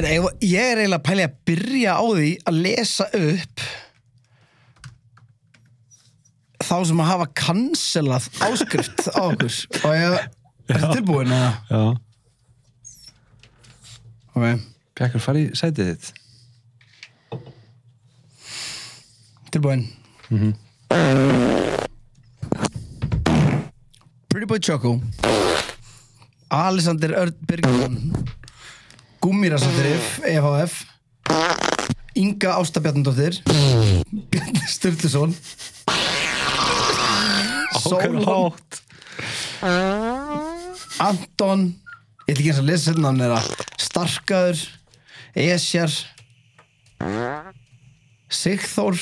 Herra, ég, er eiginlega að pæli að byrja á því að lesa upp þá sem að hafa cancelað áskrift á okkur. Og ég er tilbúin eða? Já. ok, Bjarkur, fari sætið þitt. tilbúin Pretty Boy Choco. Alexander Örn Birgisson Gúmirasatrif EHF Inga Ásta Bjarnadóttir. Bjarni Sturluson. Hátt. Anton. Ég ætla ekki eins að lesa þetta namn þeirra Starkaður. Esjar. Sigþór.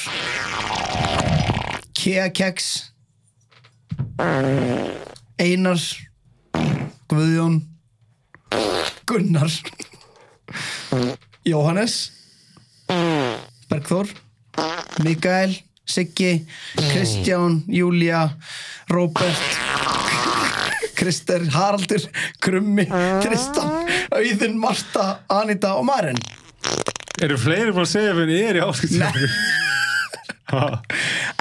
Keakeks Einar. Guðjón. Gunnar Jóhannes Bergþór Mikael Siggi Kristján Júlia Róbert Krister, Haraldur, Krummi, Tristan, Auðun, Marta, Anita og Maren. Eru fleiri búin að segja fyrir ég er í áskrift?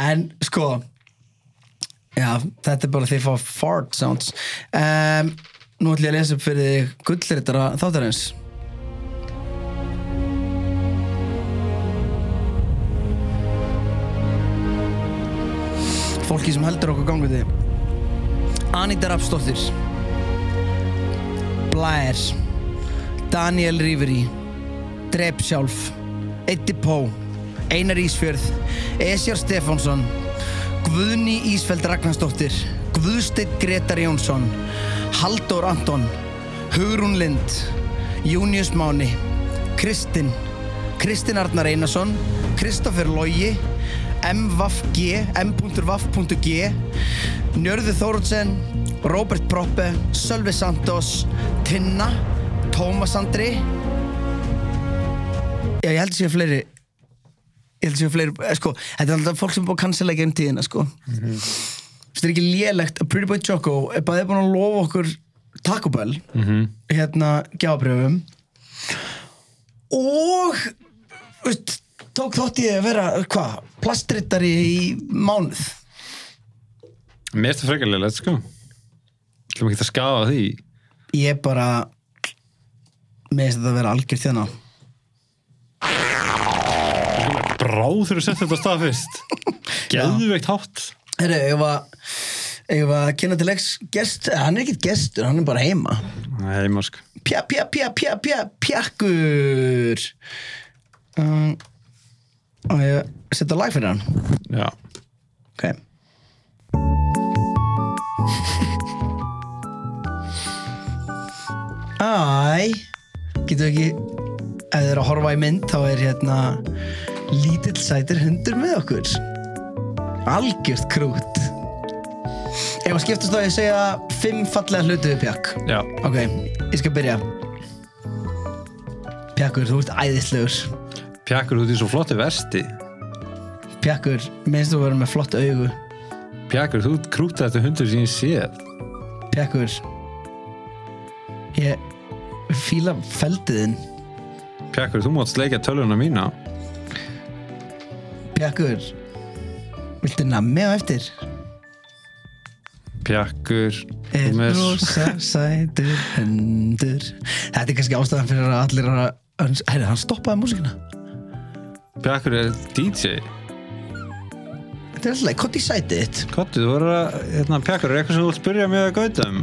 En sko, já, þetta er bara því að fá fart sounds. Um, nú ætlum ég að lesa upp fyrir þig gullritara þáttarins. Fólki sem heldur okkur ganguði. Anita Rapsdóttir Blair. Daniel Riveri Drep sjálf. Eddie Pó Einar Ísfjörð. Esjar Stefánsson. Guðni Ísfeld Ragnarsdóttir. Guðsteinn Gretar Jónsson. Halldór Anton. Hugrún Lind. Június Máni. Kristinn. Kristinn Arnar Einarsson. Kristoffer Logi M.V.G M.V.G Njörður Þórundsen Robert Proppe Sölvi Santos Tinna Tómas Andri. Já, ég held að séu fleiri. Ég held að séu fleiri eh, sko, þetta er alltaf fólk sem er búið að cancela ekki um tíðina sko. þetta er ekki lélegt að Pretty Boy Choco er bara búin að lofa okkur Taco Bell hérna gjábrjöfum og veist, tók þátt í að vera hvað, plastrittari í mánuð Mér er þetta frekarlega, sko. Ætlum ekki að skafa því. ég bara með þess að þetta vera algjört þérna Bráð þú settir þetta á stað fyrst. Geðveikt hátt. Herru, ég var ég var að kynna til leiks gest, hann er ekkert gestur, hann er bara heima Nei, morsk. pja, pja, pja, pja, pja, pjakkur um, og ég setja lag fyrir hann? Já. ok. Æ getur ekki ef þið eru að horfa í mynd þá er hérna lítill sætir hundur með okkur. Algjört krút. Ef að skiptast þá ég segja fimm fallega hlutu við pjakk. Já. ok, ég skal byrja. Pjakkur, þú ert æðislegur Pjakkur, þú ert í svo flotti vesti. pjakkur, minnst þú verður með flott augu Pjakkur, þú ert krútað þetta hundur sem ég séð. pjakkur ég fíla feldiðinn Pjakkur, þú mátt sleika tölvuna mína. Pjakkur Viltu nammi á eftir? Pjakkur, Er rosa sætur hundur Þetta er kannski ástæðan fyrir að allir að Herri, hann stoppaði músikina Pjakkur er DJ. Þetta er alltaf, í sætið þitt? Kottu, þú voru að... Hérna, Pjakkur, er eitthvað sem þú vilt spyrja mig að gautum?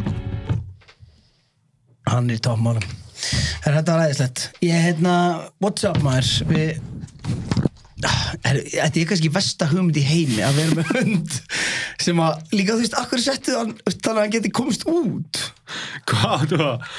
Hann er í toppmálum Herri, þetta var æðislegt Ég, hérna, what's up maður Við Þetta er kannski versta hugmynd í heimi að vera með hund sem að líka þú veist, akkur settu þannig að hann geti komist út Hvað, þú að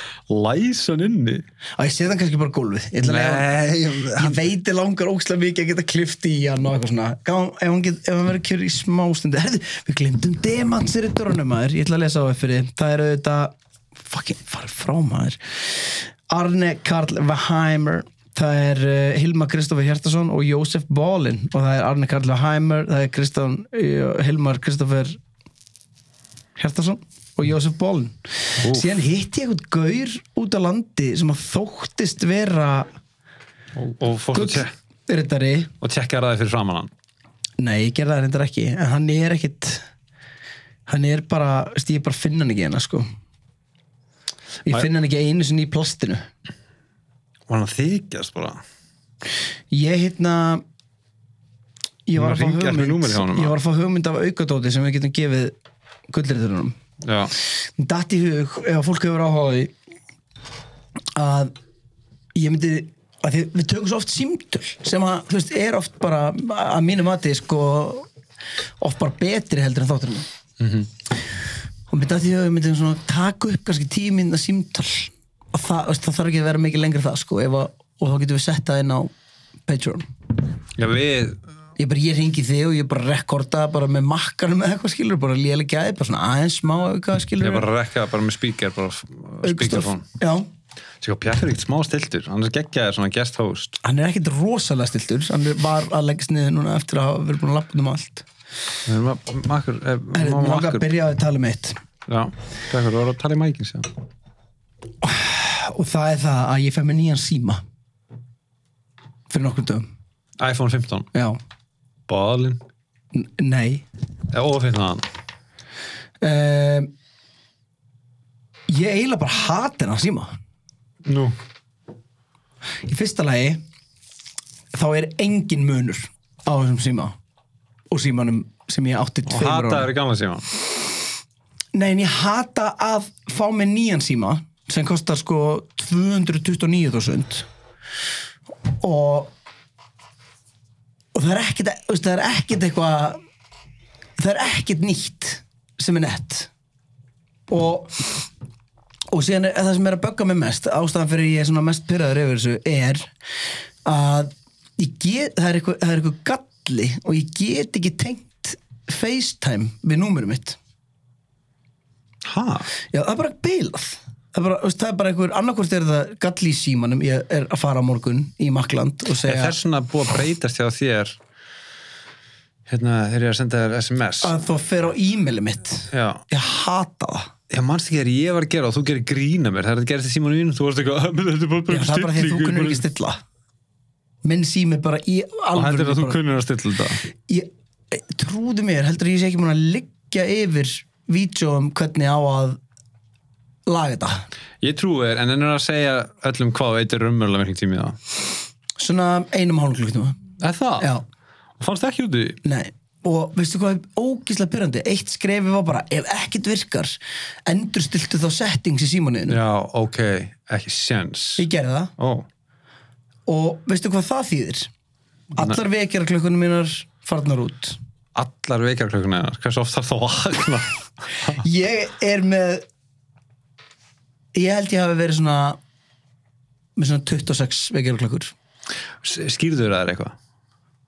læsa hann inni? að ég setja hann kannski bara gólfið. Ég, Nei, ég veit er langar ókslega mikið að geta klift í hann og eitthvað svona. Gá, ef hann, hann verður kjör í smástundi Herðu, við glemdum demantsir í dörrunum maður. Ég ætla að lesa á eftir því. Það er auðvitað fucking farið frá maður. Arne Karl Vaheimer það er uh, Hilma Kristoffer Hjertason og Jósef Bólin og það er Arne Karl Vaheimer það er Kristofn, uh, Hilmar Kristoffer Hjertason og Jósef Bólin síðan hitti ég eitthvað gaur út á landi sem að þóttist vera og, og fórstu Gull tjek rittari og tjekkar það fyrir framan hann? Nei, ég gerði það reyndar ekki en hann er ekkit hann er bara, ég bara finn hann ekki hérna sko. Ég Æ- finn hann ekki einu sinni í plastinu. Og hann að þykjast bara? Ég hérna ég var að fá hugmynd ég var að fá hugmynd af aukadóti sem við getum gefið gullriturunum já, datt í hug, ef fólk hefur áhuga á því að ég myndi að því, við tökum svo oft símtöl sem að, þú veist, er oft bara að mínu mati, sko oft bara betri heldur en þátturinn. Mm -hmm. og myndi að því að við myndum svona taka upp kannski tíu minna símtöl og það, veist, það þarf ekki að vera mikið lengra það, sko, ef að, og þá getum við sett það inn á Patreon. Já við ég bara, ég ringi þig og ég bara rekorda bara með makkanum eða eitthvað skilur bara lélega gæði, bara svona aðeins smá eitthvað skilur ég bara rekka bara með speaker bara já, Sér, Bjartur er ekkert smá stiltur, hann er geggjaður svona guest host. Hann er ekkit rosalega stiltur. Hann er- var að leggst niður núna eftir að hafa verið búin að lappa um allt. Makkur, eh, langar að byrja að tala um eitt. Já, þú voru að tala í mækin sér og það er það að ég fæ mér nýjan síma fyrir nokkur dögum. iPhone 15, já, bóðalinn N nei. Og 15 um, ég eiginlega bara hati hennar síma. Nú, í fyrsta lagi þá er engin munur á þessum síma og símanum sem ég átti og tveimur árum. hataður í gamla síma? Nei, en ég hata að fá mig nýjan síma sem kostar sko 229.000 og og það er ekkert það er ekkert eitthvað það er ekkert nýtt sem er nett. Og og síðan er það sem er að bögga mig mest ástæðan fyrir ég er svona mest pyrraður yfir þessu er að get, það er eitthvað, galli og ég get ekki tengt FaceTime við númurum mitt. Ha? Já, það er bara bilað Það er bara, það er bara einhver, annarkvort er það galli í símanum, ég er að fara á morgun í Makland og Er segja þess svona búið að breytast hjá þér hérna, þegar ég er að senda þér SMS að þú fer á e-maili mitt. Já, Ég hata það. Já, manst ekki þegar ég var að gera og þú gerir grína mér þegar þetta gerist í símanu mínu, þú varst eitthvað "Ah, menn þetta er bara, Já, bara það er bara því að þú Minn sími bara í og alvöru heldur að þú kunnur að stilla þetta? Ég, eh, Trúðu mér, heldur að ég sé ekki múin að liggja yfir vídjóum hvernig á að laga þetta? Ég trúi þér, en ennur að segja öllum hvað veitir raunverulega miklu tími það? Svona einum hálf klukknum Er það? Já, fannst ekki út í? Nei, og veistu hvað er ógíslega pyrrandi? Eitt skrefi var bara, ef ekkert virkar endur stiltu þá settings í símanuðinu Já, ok, ekki séns. Ég gerði það. Ó, og veistu hvað það þýðir? Allar vekjara klukkunum mínar farnar út. Allar vekjarklökun einar Hversu oft þarf það að vakna? Ég er með ég held ég hafi verið svona með svona 26 vekjara klukkur Skýrður það eitthvað?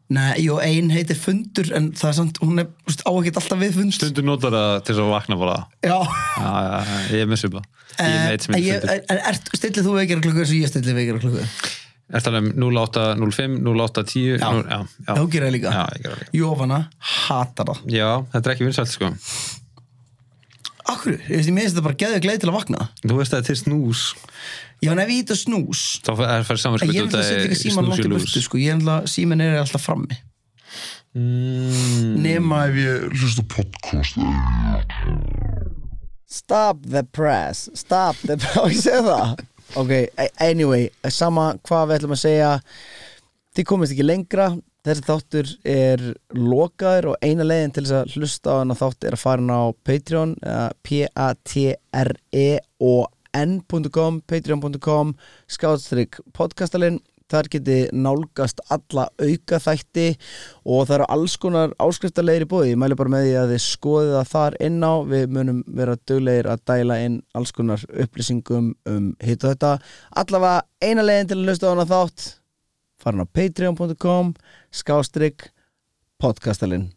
Nei, jú, ein heitir fundur en það er samt, hún er þú veist, á ekki alltaf við fund. Stundur notar það til þess að vakna bara. Já, Já, já, já, ég er með svipa Ég er með eitt sem heitir fundur. stillið þú eins og ég stillið vekjara klukkur Er það um 0805, 0810 Já. já, já. Þú gerir það líka. Jófana hatar það. Já, þetta er ekki vinsælt sko Akkur, ég veist, ég meðist þetta bara geðu gleði til að vakna. Þú veist að þetta er til snús. Já, en ef ég ít að snús Þá er það saman En ég er alltaf að ekki síman langt í burtu sko. Ég er alltaf, síman er alltaf frammi. Mm, Nema ef ég hlusta podcast Stop the press. Stop the press. Og ég segi það? Ok, anyway Sama hvað við ætlum að segja. Þið komist ekki lengra Þessi þáttur er lokaður og eina leiðin til þess að hlusta á hana þátt er að fara inn á Patreon p-a-t-r-e-o-n.com patreon.com skáttstrykk podcastalinn. Þar geti nálgast alla auka þætti og það eru alls konar áskriftarlegir í bóði ég mæli bara með því að þið skoðið það þar inn á. Við munum vera duglegir að dæla inn alls konar upplýsingum um hitt og þetta. Allavega eina leiðin til að hlusta á hana þátt farin á patreon.com skástrygg podcastalinn